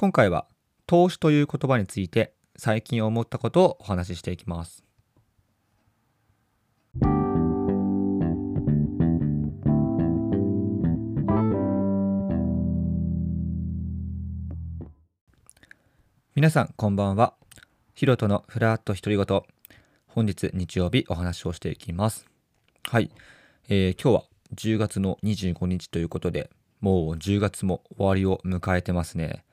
今回は投資という言葉について最近思ったことをお話ししていきます。皆さんこんばんは。ヒロトのフラット独り言。本日日曜日お話をしていきます。はい、えー今日は10月の25日ということで、もう10月も終わりを迎えてますね。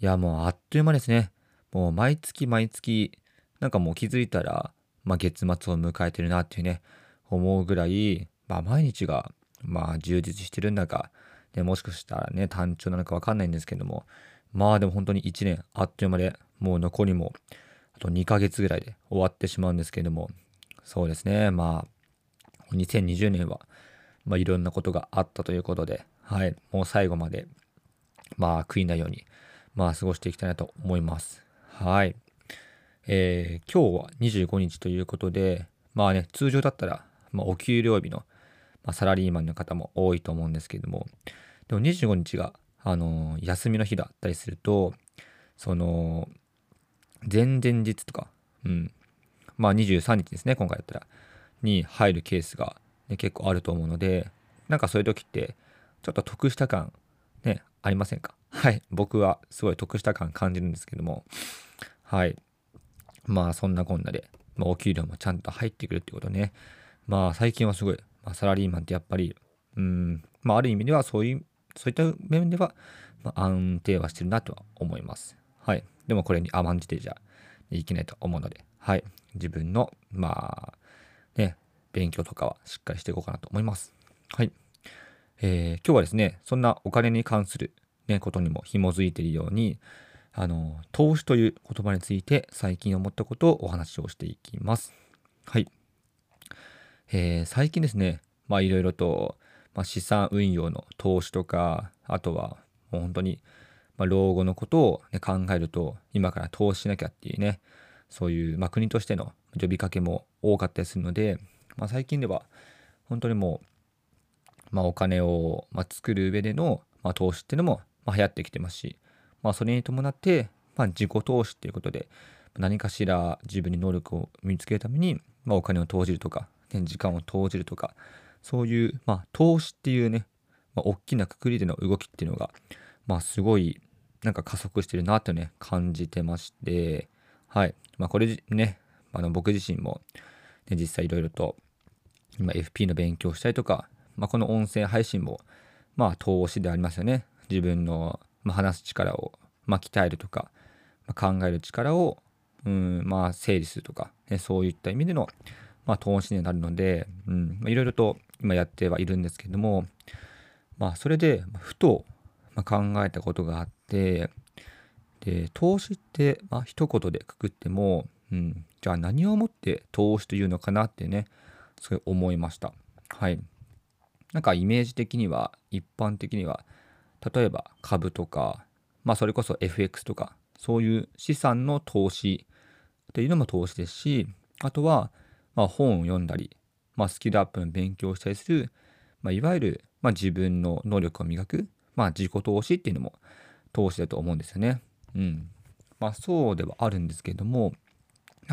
いや、もうあっという間ですね。もう毎月毎月、なんかもう気づいたら、まあ、月末を迎えてるなっていうね、思うぐらい、まあ、毎日が、まあ、充実してるんだか、でもしかしたらね、単調なのかわかんないんですけども、まあでも本当に1年あっという間で、もう残りもあと2ヶ月ぐらいで終わってしまうんですけども、そうですね、まあ、2020年は、まあ、いろんなことがあったということで、はい、もう最後まで、まあ、悔いないように、まあ、過ごしていきたいなと思います。はい。えー今日は25日ということで、まあね、通常だったら、まあ、お給料日の、まあ、サラリーマンの方も多いと思うんですけども、でも25日が、あのー休みの日だったりすると、その、前々日とか、うん、まあ23日ですね、今回だったら、に入るケースが、ね、結構あると思うので、なんかそういう時って、ちょっと得した感、ね、ありませんか？はい。僕はすごい得した感感じるんですけども、はい。まあそんなこんなで、まあ、お給料もちゃんと入ってくるってことね。まあ最近はすごい、まあ、サラリーマンってやっぱり、うん、まあある意味ではそういう、そういった面では、まあ、安定はしてるなとは思います。はい。でもこれに甘んじてじゃいけないと思うので、はい。自分の、まあ、ね、勉強とかはしっかりしていこうかなと思います。はい。えー今日はですね、そんなお金に関する、ね、ことにも紐づいているように、あの、投資という言葉について最近思ったことをお話をしていきます。はい。えー最近ですね、まあいろいろと、まあ、資産運用の投資とか、あとはもう本当に、まあ、老後のことを、ね、考えると、今から投資しなきゃっていうね、そういう、まあ、国としての呼びかけも多かったりするので、まあ、最近では本当にもう、まあ、お金を、まあ、作る上での、まあ、投資っていうのも、まあ、流行ってきてますし、まあ、それに伴って、まあ、自己投資っていうことで何かしら自分に能力を身につけるために、まあ、お金を投じるとか、ね、時間を投じるとかそういう、まあ、投資っていうね、まあ、大きなくくりでの動きっていうのが、まあ、すごいなんか加速してるなとね感じてましてはい、まあ、これねあの僕自身も、ね、実際いろいろと今 FP の勉強をしたりとか、まあ、この音声配信もまあ投資でありますよね。自分の、ま、話す力を、まあ、鍛えるとか、まあ、考える力をうんまあ整理するとか、ね、そういった意味での、まあ、投資になるので、いろいろと今やってはいるんですけどもまあそれでふと、考えたことがあってで投資って、まあ一言でくくっても、うん、じゃあ何をもって投資というのかなってねすごい思いました。はい。なんかイメージ的には一般的には例えば株とかまあそれこそ FX とかそういう資産の投資というのも投資ですしあとはまあ本を読んだり、まあ、スキルアップの勉強をしたりする、まあ、いわゆるまあ自分の能力を磨く、まあ、自己投資っていうのも投資だと思うんですよね。うん。まあそうではあるんですけれども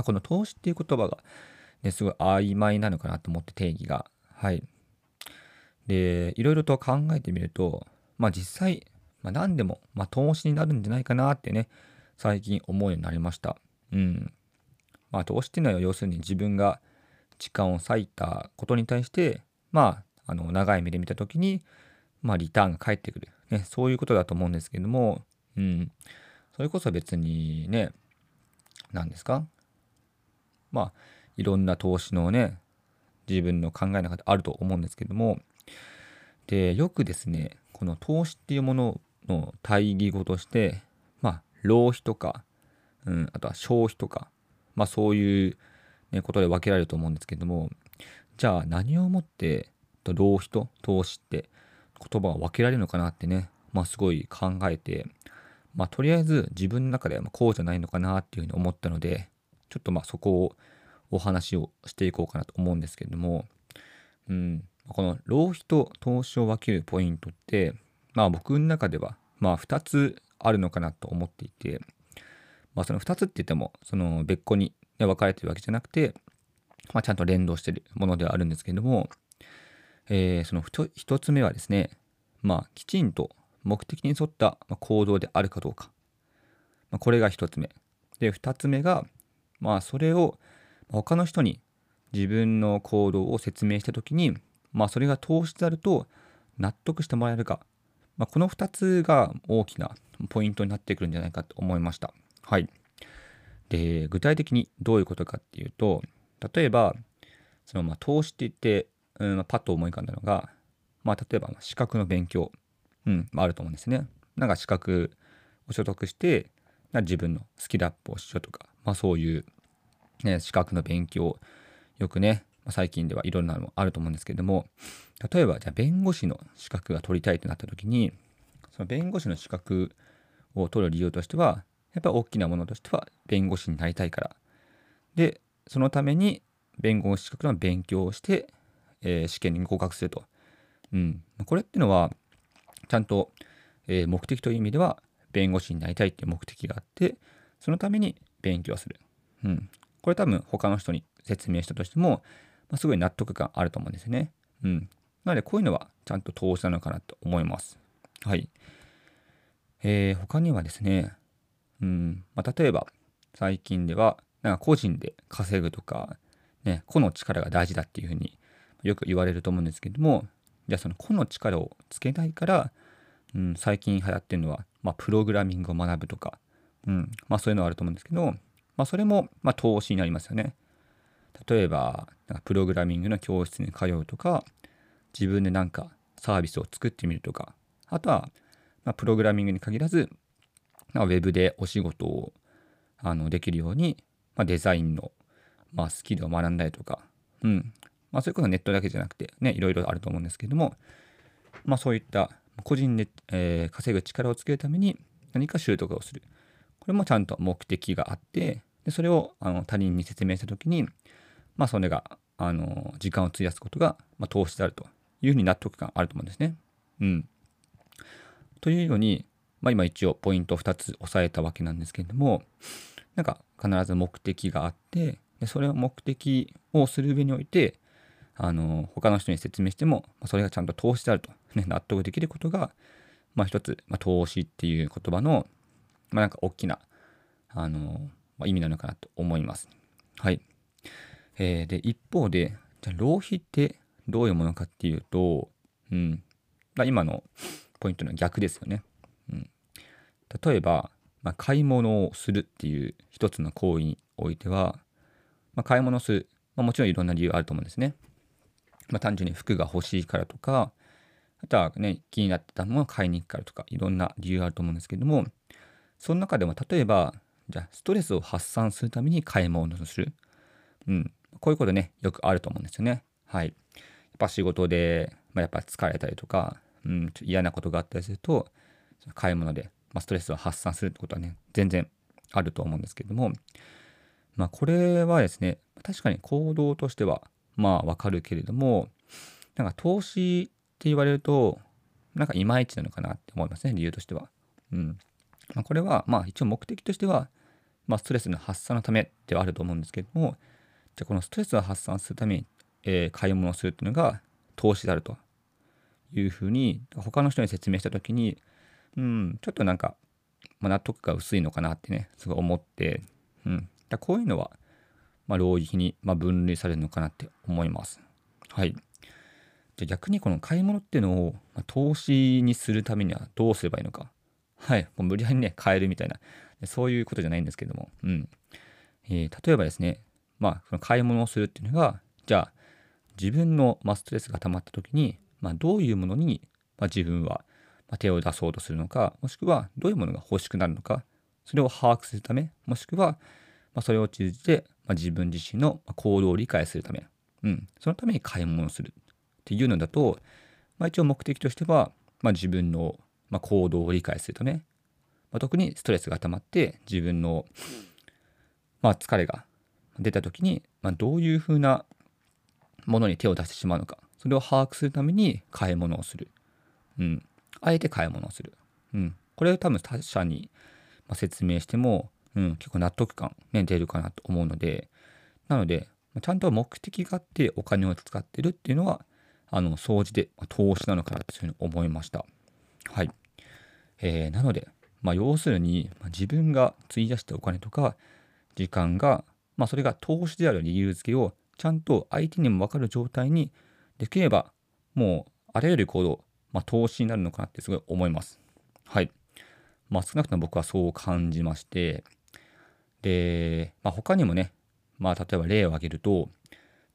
この投資っていう言葉が、ね、すごい曖昧なのかなと思って定義が。はい。で、いろいろと考えてみると、まあ実際、まあ、何でも、まあ、投資になるんじゃないかなってね、最近思うようになりました。うん。まあ投資っていうのは要するに自分が時間を割いたことに対して、まあ、あの長い目で見たときに、まあリターンが返ってくる。ね、そういうことだと思うんですけども、うん。それこそ別にね、何ですか？まあいろんな投資のね自分の考えの中であると思うんですけどもでよくですねこの投資っていうものの対義語としてまあ浪費とか、うん、あとは消費とかまあそういう、ね、ことで分けられると思うんですけどもじゃあ何をもって浪費と投資って言葉は分けられるのかなってねまあすごい考えてまあとりあえず自分の中ではこうじゃないのかなっていうふうに思ったのでちょっとまあそこをお話をしていこうかなと思うんですけれども、うん、この浪費と投資を分けるポイントって、まあ僕の中ではまあ2つあるのかなと思っていて、まあ、その2つって言ってもその別個に、分かれてるわけじゃなくて、まあ、ちゃんと連動してるものではあるんですけれども、えー、その1つ目はですね、まあ、きちんと目的に沿った行動であるかどうか、まあ、これが1つ目。で2つ目が、まあ、それを他の人に自分の行動を説明した時に、まあ、それが投資であると納得してもらえるか、まあ、この2つが大きなポイントになってくるんじゃないかと思いました。はい。で、具体的にどういうことかっていうと、例えば、そのまあ投資って言って、うんま、パッと思い浮かんだのが、まあ、例えば資格の勉強、うんまあ、ると思うんですね。なんか資格を所得して、自分のスキルアップをしようとか、まあ、そういう、ね、資格の勉強、よくね、最近ではいろんなのあると思うんですけれども、例えば、じゃあ弁護士の資格が取りたいとなった時に、その弁護士の資格を取る理由としては、やっぱり大きなものとしては弁護士になりたいから。で、そのために弁護士資格の勉強をして、えー、試験に合格すると。うん。これっていうのは、ちゃんと、えー、目的という意味では弁護士になりたいっていう目的があって、そのために勉強する。うん。これ多分他の人に説明したとしても、ま、すごい納得感あると思うんですね。うん。なのでこういうのはちゃんと投資なのかなと思います。はい。えー、他にはですね、うん、まあ、例えば最近では、なんか個人で稼ぐとか、ね、個の力が大事だっていうふうによく言われると思うんですけども、じゃあその個の力をつけないから、うん、最近流行ってるのは、まあ、プログラミングを学ぶとか、うん、まあそういうのはあると思うんですけど、まあそれも、まあ投資になりますよね。例えば、プログラミングの教室に通うとか、自分でなんかサービスを作ってみるとか、あとは、まあ、プログラミングに限らず、ウェブでお仕事をあのできるように、まあ、デザインの、まあ、スキルを学んだりとか、うん。まあ、そういうことはネットだけじゃなくて、ね、いろいろあると思うんですけども、まあ、そういった個人で、えー、稼ぐ力をつけるために何か習得をする。これもちゃんと目的があって、でそれをあの他人に説明したときに、まあ、それがあの時間を費やすことが、まあ、投資であるというふうに納得感あると思うんですね。うん。というように、まあ、今一応ポイントを2つ押さえたわけなんですけれども、なんか必ず目的があって、でそれを目的をする上において、あの他の人に説明しても、それがちゃんと投資であると、ね、納得できることが、まあ、一つ、まあ、投資っていう言葉の、まあ、なんか大きな、あのまあ、意味なのかなと思います。はい。えー、で、一方で、じゃ浪費ってどういうものかっていうと、うん、ま、今のポイントの逆ですよね。うん、例えば、まあ、買い物をするっていう一つの行為においては、まあ、買い物する、まあ、もちろんいろんな理由あると思うんですね。まあ、単純に服が欲しいからとか、あとはね、気になってたものを買いに行くからとか、いろんな理由あると思うんですけども、その中でも例えば、じゃあストレスを発散するために買い物をする。うん。こういうことね、よくあると思うんですよね。はい。やっぱ仕事で、まあ、やっぱ疲れたりとか、うん、ちょ嫌なことがあったりすると、買い物で、まあ、ストレスを発散するってことはね、全然あると思うんですけども、まあ、これはですね、確かに行動としては、まあ、わかるけれども、なんか投資って言われると、なんかいまいちなのかなって思いますね、理由としては。うん。まあ、これは、まあ、一応目的としては、まあ、ストレスの発散のためではあると思うんですけども、じゃこのストレスを発散するために、えー、買い物をするっていうのが投資であるというふうに他の人に説明した時にうんちょっとなんか、まあ、納得が薄いのかなってねすごい思って、うん、だこういうのは、まあ、浪費に、まあ、分類されるのかなって思います。はい。じゃ逆にこの買い物っていうのを、まあ、投資にするためにはどうすればいいのか。はい。もう無理やりね、買えるみたいな、そういうことじゃないんですけども。うん。えー、例えばですね、まあ、その買い物をするっていうのが、じゃあ、自分のストレスが溜まった時に、ま、どういうものに、ま自分は手を出そうとするのか、もしくはどういうものが欲しくなるのか、それを把握するため、もしくは、まそれを通じて、ま自分自身の行動を理解するため、うん、そのために買い物をするっていうのだと、まあ、一応目的としては、まあ、自分の、ま行動を理解するため、まあ、特にストレスが溜まって自分の、ま疲れが出た時に、まあ、どういうふうなものに手を出してしまうのか。それを把握するために買い物をする、うん、あえて買い物をする、うん。これを多分他者に説明しても、うん、結構納得感、ね、出るかなと思うので、なので、ちゃんと目的があってお金を使ってるっていうのは、あの、掃除で投資なのかなというふうに思いました。はい。えー、なので、まあ、要するに、ま、自分が費やしたお金とか時間が、まあ、それが投資である理由付けをちゃんと相手にも分かる状態にできれば、もうあらゆる行動、まあ、投資になるのかなってすごい思います。はい。まあ、少なくとも僕はそう感じまして、で、まあ、他にもね、まあ、例えば例を挙げると、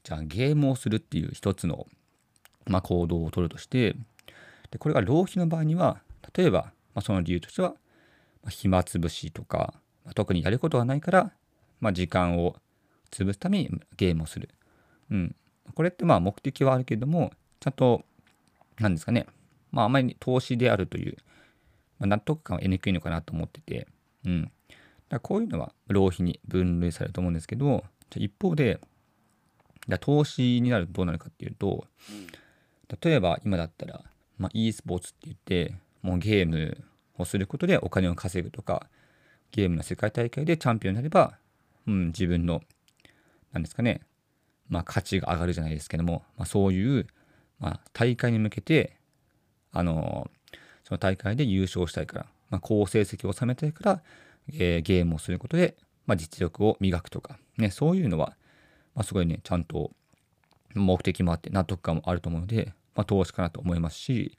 じゃあゲームをするっていう一つの、まあ、行動をとるとして、でこれが浪費の場合には、例えば、まあ、その理由としては、暇つぶしとか、特にやることがないから、まあ、時間を潰すためにゲームをする。うん。これってまあ目的はあるけども、ちゃんと、なんですかね、まああまり投資であるという、まあ、納得感は得にくいのかなと思ってて、うん。だこういうのは浪費に分類されると思うんですけど、じゃ一方で、だ投資になるとどうなるかっていうと、例えば今だったら、まあ、e スポーツって言って、もうゲームをすることでお金を稼ぐとか、ゲームの世界大会でチャンピオンになれば、うん、自分の、なんですかね、まあ、価値が上がるじゃないですけども、まあ、そういう、まあ、大会に向けて、あのその大会で優勝したいから、まあ、好成績を収めたいから、えー、ゲームをすることで、まあ、実力を磨くとか、ね、そういうのは、まあ、すごいね、ちゃんと目的もあって納得感もあると思うので、まあ、投資かなと思いますし、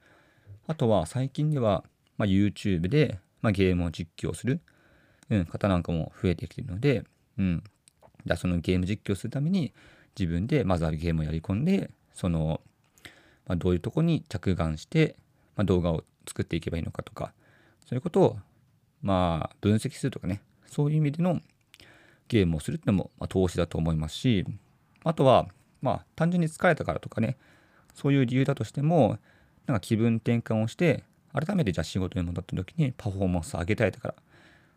あとは最近では、まあ、YouTube で、まあ、ゲームを実況する、うん、方なんかも増えてきているので、うん、じゃそのゲーム実況するために自分でまずはゲームをやり込んで、その、まあ、どういうとこに着眼して、まあ、動画を作っていけばいいのかとか、そういうことを、まあ、分析するとかね、そういう意味でのゲームをするってのも、まあ、投資だと思いますし、あとは、まあ、単純に疲れたからとかね、そういう理由だとしても、なんか気分転換をして、改めてじゃあ仕事に戻った時にパフォーマンスを上げたいだから、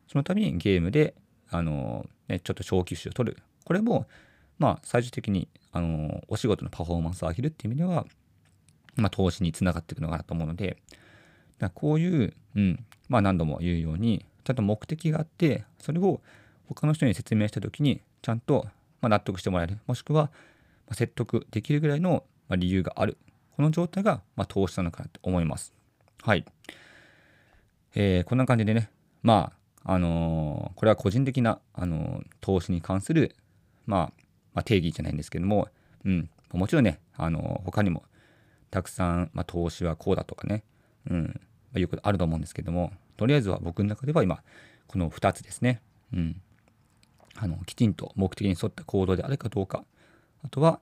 そのためにゲームで、あの、ね、ちょっと長期集を取る。これも、まあ、最終的に、あの、お仕事のパフォーマンスを上げるっていう意味では、まあ、投資につながっていくのかなと思うので、だこういう、うん、まあ何度も言うように、ちゃんと目的があって、それを他の人に説明した時に、ちゃんと、ま納得してもらえる。もしくは、説得できるぐらいの、理由がある。この状態が、ま投資なのかなと思います。はい。えー、こんな感じでね、まあ、あのー、これは個人的な、あのー、投資に関する、まあ、まあ、定義じゃないんですけども、うん、もちろんね、あの他にもたくさん、まあ、投資はこうだとかね、うん、まあ、いうことあると思うんですけども、とりあえずは僕の中では今、この2つですね。うん。あの、きちんと目的に沿った行動であるかどうか、あとは、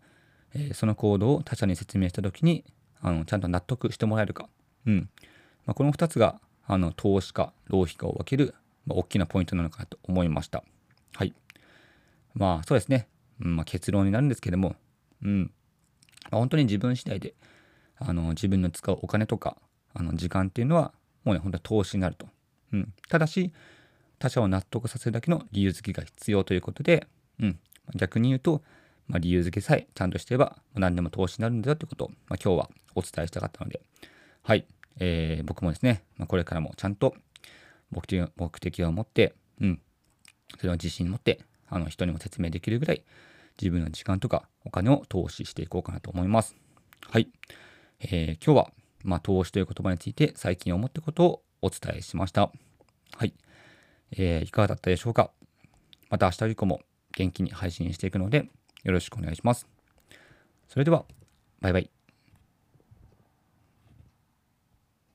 え、その行動を他者に説明したときに、あの、ちゃんと納得してもらえるか。うん。まあ、この2つが、あの、投資か浪費かを分ける、まあ、大きなポイントなのかなと思いました。はい。まあ、そうですね。うん、まあ、結論になるんですけども、うん。まあ、本当に自分次第で、あの、自分の使うお金とか、あの、時間っていうのは、もうね、本当に投資になると。うん。ただし、他者を納得させるだけの理由付けが必要ということで、うん。逆に言うと、まあ、理由付けさえちゃんとしてれば、何でも投資になるんだよということを、まあ、今日はお伝えしたかったので、はい。えー、僕もですね、まあ、これからもちゃんと目的目的を持って、うん。それを自信持って、あの、人にも説明できるぐらい、自分の時間とかお金を投資していこうかなと思います。はい。えー、今日は、まあ、投資という言葉について最近思ったことをお伝えしました。はい。えー、いかがだったでしょうか？また明日以降も元気に配信していくのでよろしくお願いします。それでは、バイバイ。